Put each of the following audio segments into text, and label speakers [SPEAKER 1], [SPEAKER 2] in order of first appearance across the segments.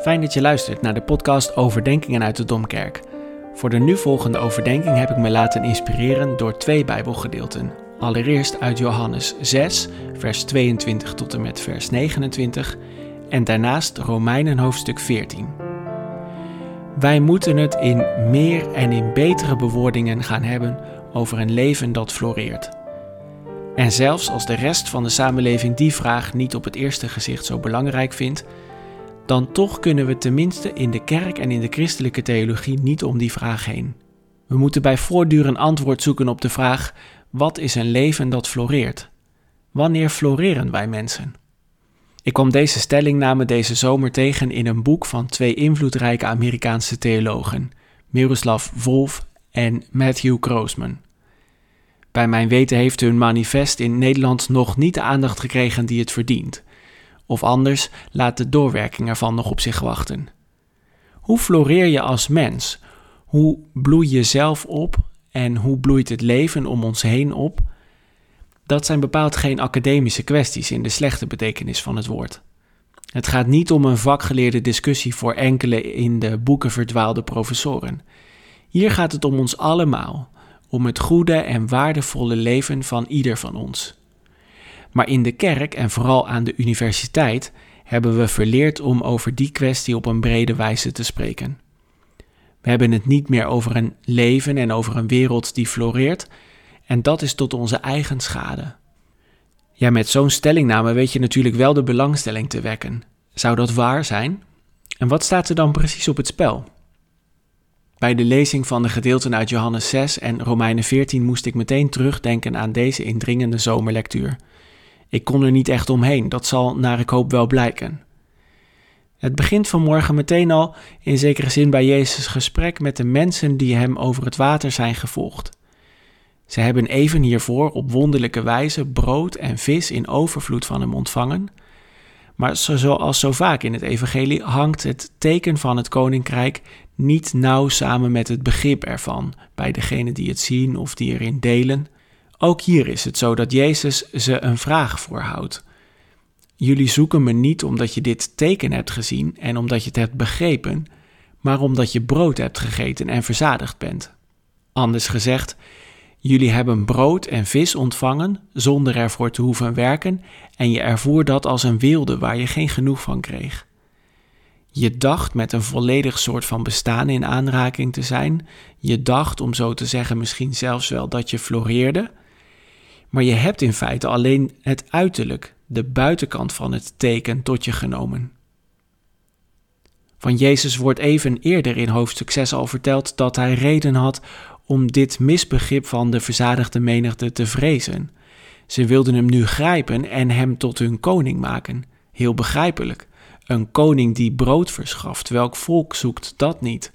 [SPEAKER 1] Fijn dat je luistert naar de podcast Overdenkingen uit de Domkerk. Voor de nu volgende overdenking heb ik me laten inspireren door twee Bijbelgedeelten. Allereerst uit Johannes 6, vers 22 tot en met vers 29 en daarnaast Romeinen hoofdstuk 14. Wij moeten het in meer en in betere bewoordingen gaan hebben over een leven dat floreert. En zelfs als de rest van de samenleving die vraag niet op het eerste gezicht zo belangrijk vindt, dan toch kunnen we tenminste in de kerk en in de christelijke theologie niet om die vraag heen. We moeten bij voortdurend antwoord zoeken op de vraag: wat is een leven dat floreert? Wanneer floreren wij mensen? Ik kwam deze stellingname deze zomer tegen in een boek van twee invloedrijke Amerikaanse theologen, Miroslav Volf en Matthew Grossman. Bij mijn weten heeft hun manifest in Nederland nog niet de aandacht gekregen die het verdient. Of anders laat de doorwerking ervan nog op zich wachten. Hoe floreer je als mens? Hoe bloei je zelf op en hoe bloeit het leven om ons heen op? Dat zijn bepaald geen academische kwesties in de slechte betekenis van het woord. Het gaat niet om een vakgeleerde discussie voor enkele in de boeken verdwaalde professoren. Hier gaat het om ons allemaal, om het goede en waardevolle leven van ieder van ons. Maar in de kerk en vooral aan de universiteit hebben we verleerd om over die kwestie op een brede wijze te spreken. We hebben het niet meer over een leven en over een wereld die floreert, en dat is tot onze eigen schade. Ja, met zo'n stellingname weet je natuurlijk wel de belangstelling te wekken. Zou dat waar zijn? En wat staat er dan precies op het spel? Bij de lezing van de gedeelten uit Johannes 6 en Romeinen 14 moest ik meteen terugdenken aan deze indringende zomerlectuur. Ik kon er niet echt omheen, dat zal naar ik hoop wel blijken. Het begint vanmorgen meteen al in zekere zin bij Jezus' gesprek met de mensen die hem over het water zijn gevolgd. Ze hebben even hiervoor op wonderlijke wijze brood en vis in overvloed van hem ontvangen. Maar zoals zo vaak in het evangelie hangt het teken van het koninkrijk niet nauw samen met het begrip ervan bij degenen die het zien of die erin delen. Ook hier is het zo dat Jezus ze een vraag voorhoudt. Jullie zoeken me niet omdat je dit teken hebt gezien en omdat je het hebt begrepen, maar omdat je brood hebt gegeten en verzadigd bent. Anders gezegd, jullie hebben brood en vis ontvangen zonder ervoor te hoeven werken en je ervoer dat als een wilde waar je geen genoeg van kreeg. Je dacht met een volledig soort van bestaan in aanraking te zijn. Je dacht, om zo te zeggen, misschien zelfs wel dat je floreerde. Maar je hebt in feite alleen het uiterlijk, de buitenkant van het teken tot je genomen. Van Jezus wordt even eerder in hoofdstuk 6 al verteld dat hij reden had om dit misbegrip van de verzadigde menigte te vrezen. Ze wilden hem nu grijpen en hem tot hun koning maken. Heel begrijpelijk. Een koning die brood verschaft, welk volk zoekt dat niet?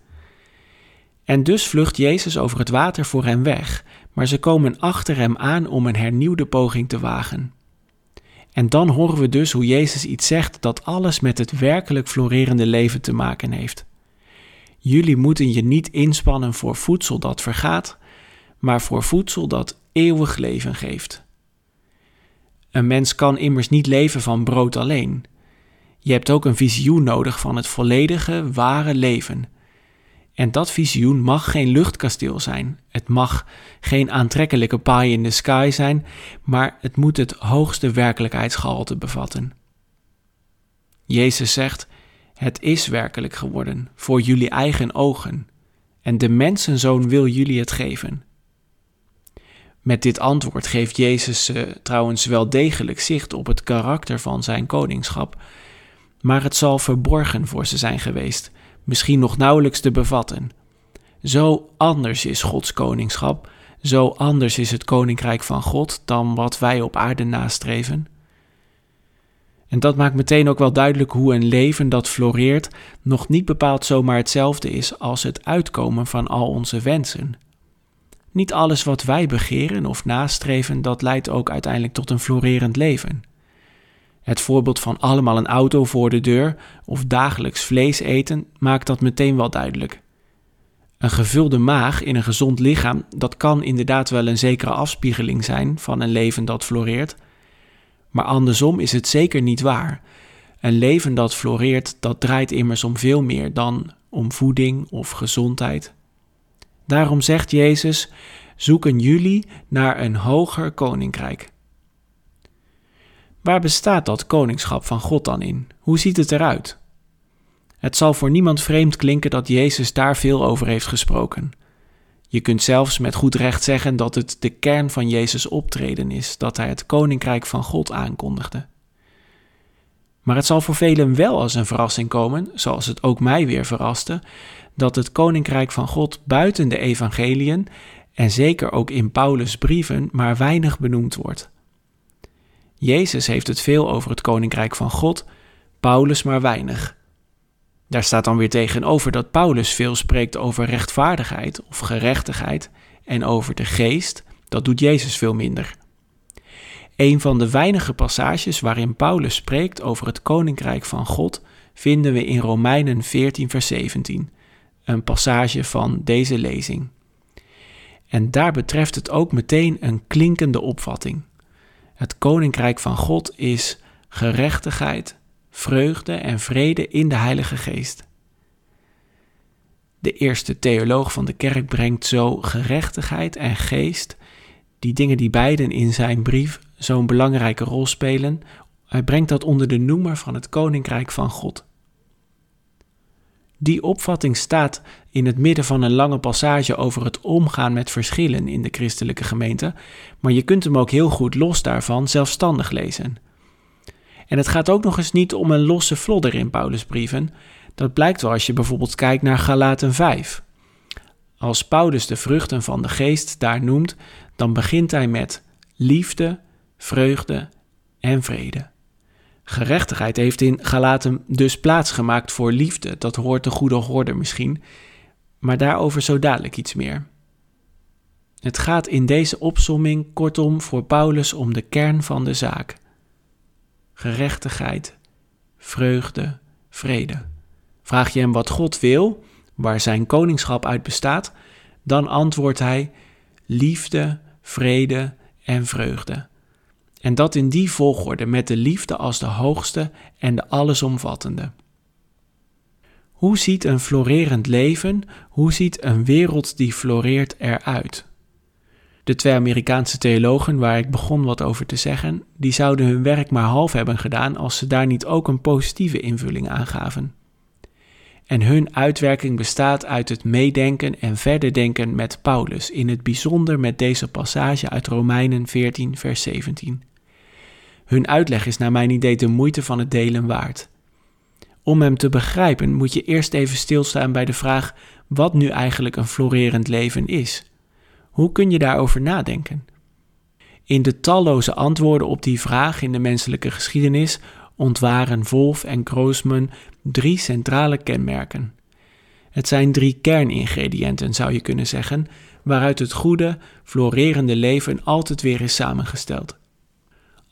[SPEAKER 1] En dus vlucht Jezus over het water voor hen weg, maar ze komen achter hem aan om een hernieuwde poging te wagen. En dan horen we dus hoe Jezus iets zegt dat alles met het werkelijk florerende leven te maken heeft. Jullie moeten je niet inspannen voor voedsel dat vergaat, maar voor voedsel dat eeuwig leven geeft. Een mens kan immers niet leven van brood alleen. Je hebt ook een visioen nodig van het volledige, ware leven. En dat visioen mag geen luchtkasteel zijn. Het mag geen aantrekkelijke pie in the sky zijn, maar het moet het hoogste werkelijkheidsgehalte bevatten. Jezus zegt: Het is werkelijk geworden voor jullie eigen ogen, en de mensenzoon wil jullie het geven. Met dit antwoord geeft Jezus uh, trouwens wel degelijk zicht op het karakter van zijn koningschap, maar het zal verborgen voor ze zijn geweest, misschien nog nauwelijks te bevatten. Zo anders is Gods koningschap, zo anders is het koninkrijk van God dan wat wij op aarde nastreven. En dat maakt meteen ook wel duidelijk hoe een leven dat floreert nog niet bepaald zomaar hetzelfde is als het uitkomen van al onze wensen. Niet alles wat wij begeren of nastreven, dat leidt ook uiteindelijk tot een florerend leven. Het voorbeeld van allemaal een auto voor de deur of dagelijks vlees eten maakt dat meteen wel duidelijk. Een gevulde maag in een gezond lichaam, dat kan inderdaad wel een zekere afspiegeling zijn van een leven dat floreert. Maar andersom is het zeker niet waar. Een leven dat floreert, dat draait immers om veel meer dan om voeding of gezondheid. Daarom zegt Jezus: zoeken jullie naar een hoger koninkrijk. Waar bestaat dat koningschap van God dan in? Hoe ziet het eruit? Het zal voor niemand vreemd klinken dat Jezus daar veel over heeft gesproken. Je kunt zelfs met goed recht zeggen dat het de kern van Jezus' optreden is, dat hij het koninkrijk van God aankondigde. Maar het zal voor velen wel als een verrassing komen, zoals het ook mij weer verraste, dat het koninkrijk van God buiten de evangeliën en zeker ook in Paulus' brieven maar weinig benoemd wordt. Jezus heeft het veel over het koninkrijk van God, Paulus maar weinig. Daar staat dan weer tegenover dat Paulus veel spreekt over rechtvaardigheid of gerechtigheid en over de geest, dat doet Jezus veel minder. Een van de weinige passages waarin Paulus spreekt over het koninkrijk van God vinden we in Romeinen 14, vers 17, een passage van deze lezing. En daar betreft het ook meteen een klinkende opvatting. Het koninkrijk van God is gerechtigheid, vreugde en vrede in de Heilige Geest. De eerste theoloog van de kerk brengt zo gerechtigheid en geest, die dingen die beiden in zijn brief zo'n belangrijke rol spelen, hij brengt dat onder de noemer van het koninkrijk van God. Die opvatting staat in het midden van een lange passage over het omgaan met verschillen in de christelijke gemeente, maar je kunt hem ook heel goed los daarvan zelfstandig lezen. En het gaat ook nog eens niet om een losse vlodder in Paulus' brieven. Dat blijkt wel als je bijvoorbeeld kijkt naar Galaten 5. Als Paulus de vruchten van de geest daar noemt, dan begint hij met liefde, vreugde en vrede. Gerechtigheid heeft in Galaten dus plaatsgemaakt voor liefde. Dat hoort de goede hoorde misschien, maar daarover zo dadelijk iets meer. Het gaat in deze opsomming kortom voor Paulus om de kern van de zaak gerechtigheid, vreugde, vrede. Vraag je hem wat God wil, waar zijn koningschap uit bestaat, dan antwoordt hij liefde, vrede en vreugde. En dat in die volgorde met de liefde als de hoogste en de allesomvattende. Hoe ziet een florerend leven, hoe ziet een wereld die floreert eruit? De twee Amerikaanse theologen waar ik begon wat over te zeggen, die zouden hun werk maar half hebben gedaan als ze daar niet ook een positieve invulling aan gaven. En hun uitwerking bestaat uit het meedenken en verder denken met Paulus, in het bijzonder met deze passage uit Romeinen 14, vers 17. Hun uitleg is naar mijn idee de moeite van het delen waard. Om hem te begrijpen moet je eerst even stilstaan bij de vraag wat nu eigenlijk een florerend leven is. Hoe kun je daarover nadenken? In de talloze antwoorden op die vraag in de menselijke geschiedenis ontwaren Wolf en Groosman drie centrale kenmerken. Het zijn drie kerningrediënten, zou je kunnen zeggen, waaruit het goede, florerende leven altijd weer is samengesteld.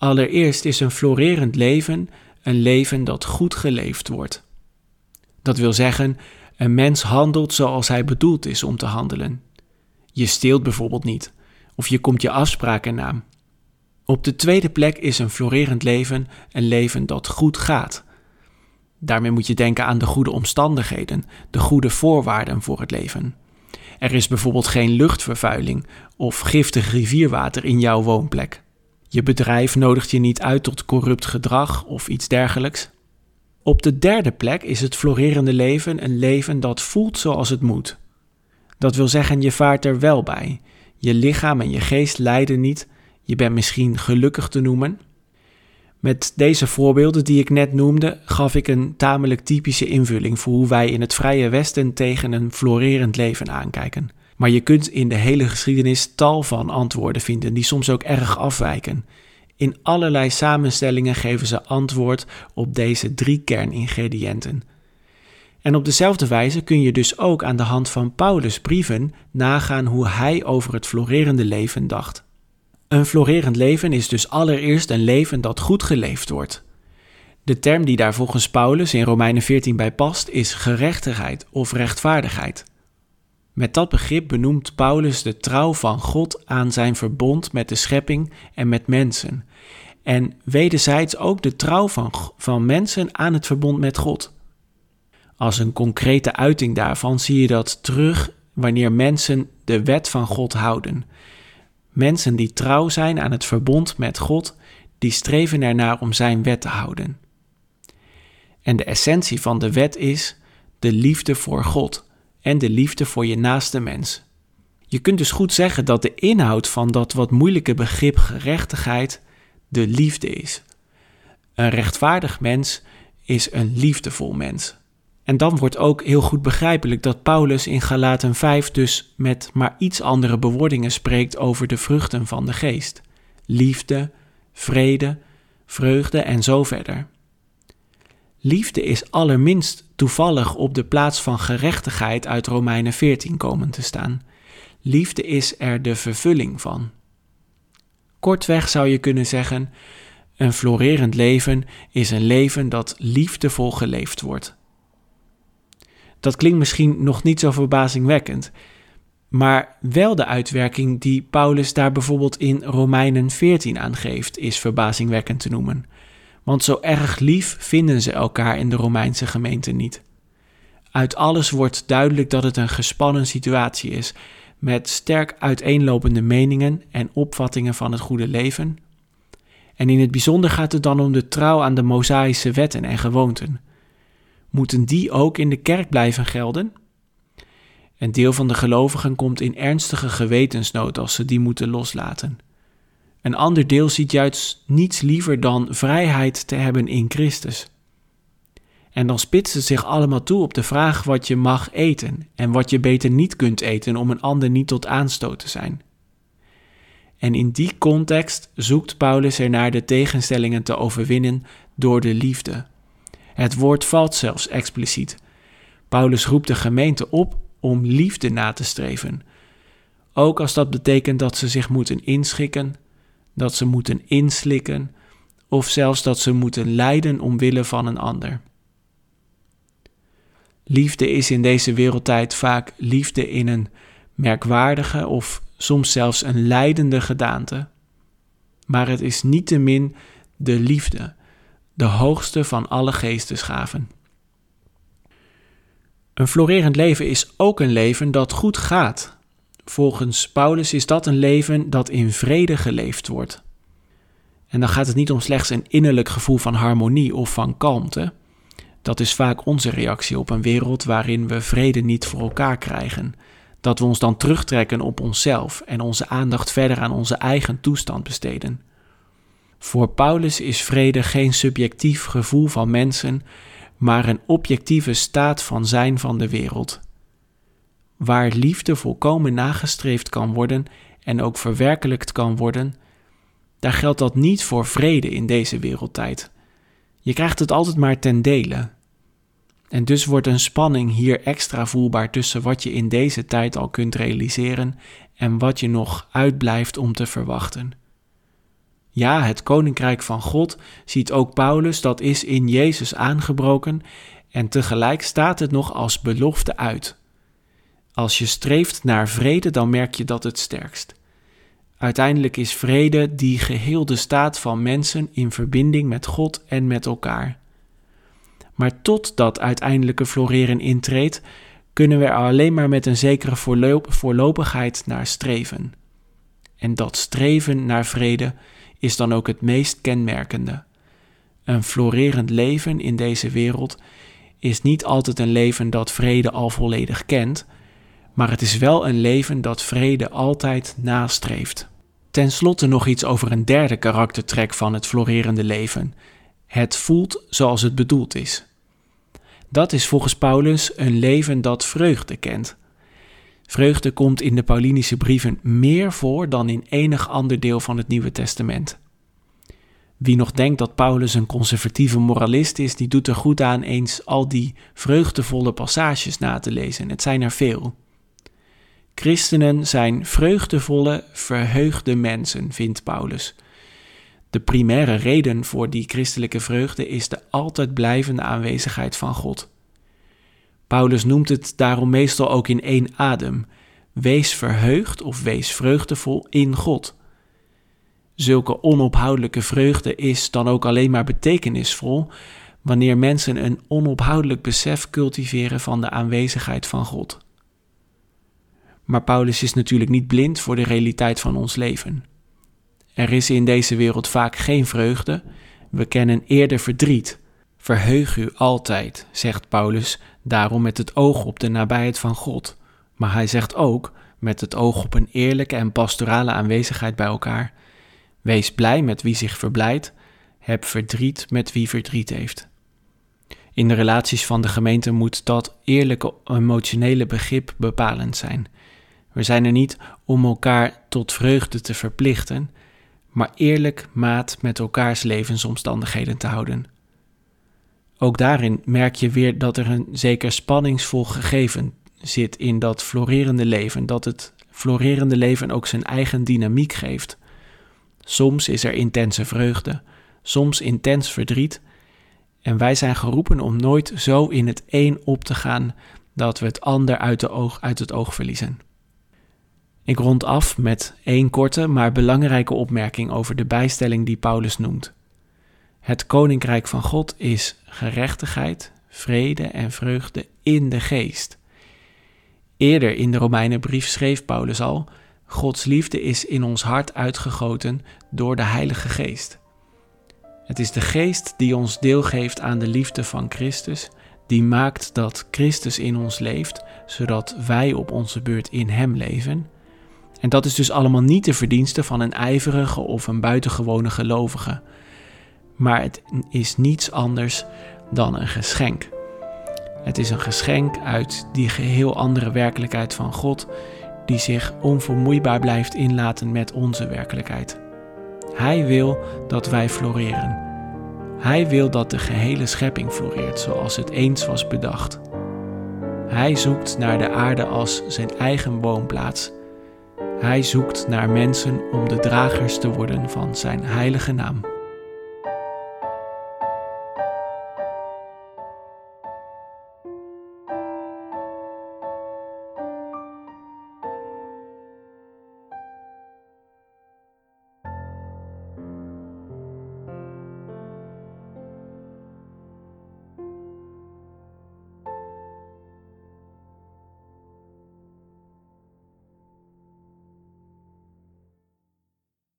[SPEAKER 1] Allereerst is een florerend leven een leven dat goed geleefd wordt. Dat wil zeggen, een mens handelt zoals hij bedoeld is om te handelen. Je steelt bijvoorbeeld niet, of je komt je afspraken na. Op de tweede plek is een florerend leven een leven dat goed gaat. Daarmee moet je denken aan de goede omstandigheden, de goede voorwaarden voor het leven. Er is bijvoorbeeld geen luchtvervuiling of giftig rivierwater in jouw woonplek. Je bedrijf nodigt je niet uit tot corrupt gedrag of iets dergelijks. Op de derde plek is het florerende leven een leven dat voelt zoals het moet. Dat wil zeggen, je vaart er wel bij. Je lichaam en je geest lijden niet. Je bent misschien gelukkig te noemen. Met deze voorbeelden die ik net noemde, gaf ik een tamelijk typische invulling voor hoe wij in het Vrije Westen tegen een florerend leven aankijken. Maar je kunt in de hele geschiedenis tal van antwoorden vinden die soms ook erg afwijken. In allerlei samenstellingen geven ze antwoord op deze drie kerningrediënten. En op dezelfde wijze kun je dus ook aan de hand van Paulus' brieven nagaan hoe hij over het florerende leven dacht. Een florerend leven is dus allereerst een leven dat goed geleefd wordt. De term die daar volgens Paulus in Romeinen 14 bij past is gerechtigheid of rechtvaardigheid. Met dat begrip benoemt Paulus de trouw van God aan zijn verbond met de schepping en met mensen. en wederzijds ook de trouw van, van mensen aan het verbond met God. Als een concrete uiting daarvan zie je dat terug wanneer mensen de wet van God houden. Mensen die trouw zijn aan het verbond met God, die streven ernaar om Zijn wet te houden. En de essentie van de wet is de liefde voor God en de liefde voor je naaste mens. Je kunt dus goed zeggen dat de inhoud van dat wat moeilijke begrip gerechtigheid de liefde is. Een rechtvaardig mens is een liefdevol mens. En dan wordt ook heel goed begrijpelijk dat Paulus in Galaten 5 dus met maar iets andere bewoordingen spreekt over de vruchten van de geest: liefde, vrede, vreugde en zo verder. Liefde is allerminst toevallig op de plaats van gerechtigheid uit Romeinen 14 komen te staan. Liefde is er de vervulling van. Kortweg zou je kunnen zeggen: een florerend leven is een leven dat liefdevol geleefd wordt. Dat klinkt misschien nog niet zo verbazingwekkend, maar wel de uitwerking die Paulus daar bijvoorbeeld in Romeinen 14 aan geeft, is verbazingwekkend te noemen. Want zo erg lief vinden ze elkaar in de Romeinse gemeente niet. Uit alles wordt duidelijk dat het een gespannen situatie is, met sterk uiteenlopende meningen en opvattingen van het goede leven. En in het bijzonder gaat het dan om de trouw aan de Mosaïsche wetten en gewoonten. Moeten die ook in de kerk blijven gelden? Een deel van de gelovigen komt in ernstige gewetensnood als ze die moeten loslaten. Een ander deel ziet juist niets liever dan vrijheid te hebben in Christus. En dan spitst het zich allemaal toe op de vraag wat je mag eten en wat je beter niet kunt eten om een ander niet tot aanstoot te zijn. En in die context zoekt Paulus er naar de tegenstellingen te overwinnen door de liefde. Het woord valt zelfs expliciet. Paulus roept de gemeente op om liefde na te streven. Ook als dat betekent dat ze zich moeten inschikken, dat ze moeten inslikken of zelfs dat ze moeten lijden omwille van een ander. Liefde is in deze wereldtijd vaak liefde in een merkwaardige of soms zelfs een leidende gedaante. Maar het is niettemin de liefde, de hoogste van alle geestesgaven. Een florerend leven is ook een leven dat goed gaat. Volgens Paulus is dat een leven dat in vrede geleefd wordt. En dan gaat het niet om slechts een innerlijk gevoel van harmonie of van kalmte. Dat is vaak onze reactie op een wereld waarin we vrede niet voor elkaar krijgen. Dat we ons dan terugtrekken op onszelf en onze aandacht verder aan onze eigen toestand besteden. Voor Paulus is vrede geen subjectief gevoel van mensen, maar een objectieve staat van zijn van de wereld. Waar liefde volkomen nagestreefd kan worden en ook verwerkelijkt kan worden, daar geldt dat niet voor vrede in deze wereldtijd. Je krijgt het altijd maar ten dele. En dus wordt een spanning hier extra voelbaar tussen wat je in deze tijd al kunt realiseren en wat je nog uitblijft om te verwachten. Ja, het koninkrijk van God ziet ook Paulus, dat is in Jezus aangebroken en tegelijk staat het nog als belofte uit. Als je streeft naar vrede, dan merk je dat het sterkst. Uiteindelijk is vrede die geheel de staat van mensen in verbinding met God en met elkaar. Maar tot dat uiteindelijke floreren intreedt, kunnen we er alleen maar met een zekere voorlopigheid naar streven. En dat streven naar vrede is dan ook het meest kenmerkende. Een florerend leven in deze wereld is niet altijd een leven dat vrede al volledig kent, maar het is wel een leven dat vrede altijd nastreeft. Ten slotte nog iets over een derde karaktertrek van het florerende leven. Het voelt zoals het bedoeld is. Dat is volgens Paulus een leven dat vreugde kent. Vreugde komt in de Paulinische brieven meer voor dan in enig ander deel van het Nieuwe Testament. Wie nog denkt dat Paulus een conservatieve moralist is, die doet er goed aan eens al die vreugdevolle passages na te lezen. Het zijn er veel. Christenen zijn vreugdevolle, verheugde mensen, vindt Paulus. De primaire reden voor die christelijke vreugde is de altijd blijvende aanwezigheid van God. Paulus noemt het daarom meestal ook in één adem: wees verheugd of wees vreugdevol in God. Zulke onophoudelijke vreugde is dan ook alleen maar betekenisvol wanneer mensen een onophoudelijk besef cultiveren van de aanwezigheid van God. Maar Paulus is natuurlijk niet blind voor de realiteit van ons leven. Er is in deze wereld vaak geen vreugde, we kennen eerder verdriet. Verheug u altijd, zegt Paulus, daarom met het oog op de nabijheid van God. Maar hij zegt ook, met het oog op een eerlijke en pastorale aanwezigheid bij elkaar, wees blij met wie zich verblijdt, heb verdriet met wie verdriet heeft. In de relaties van de gemeente moet dat eerlijke emotionele begrip bepalend zijn. We zijn er niet om elkaar tot vreugde te verplichten, maar eerlijk maat met elkaars levensomstandigheden te houden. Ook daarin merk je weer dat er een zeker spanningsvol gegeven zit in dat florerende leven, dat het florerende leven ook zijn eigen dynamiek geeft. Soms is er intense vreugde, soms intens verdriet, en wij zijn geroepen om nooit zo in het een op te gaan dat we het ander uit, oog, uit het oog verliezen. Ik rond af met één korte, maar belangrijke opmerking over de bijstelling die Paulus noemt. Het koninkrijk van God is gerechtigheid, vrede en vreugde in de geest. Eerder in de Romeinenbrief schreef Paulus al: Gods liefde is in ons hart uitgegoten door de Heilige Geest. Het is de Geest die ons deel geeft aan de liefde van Christus, die maakt dat Christus in ons leeft, zodat wij op onze beurt in Hem leven en dat is dus allemaal niet de verdienste van een ijverige of een buitengewone gelovige. Maar het is niets anders dan een geschenk. Het is een geschenk uit die geheel andere werkelijkheid van God, die zich onvermoeibaar blijft inlaten met onze werkelijkheid. Hij wil dat wij floreren. Hij wil dat de gehele schepping floreert zoals het eens was bedacht. Hij zoekt naar de aarde als zijn eigen woonplaats hij zoekt naar mensen om de dragers te worden van zijn heilige naam.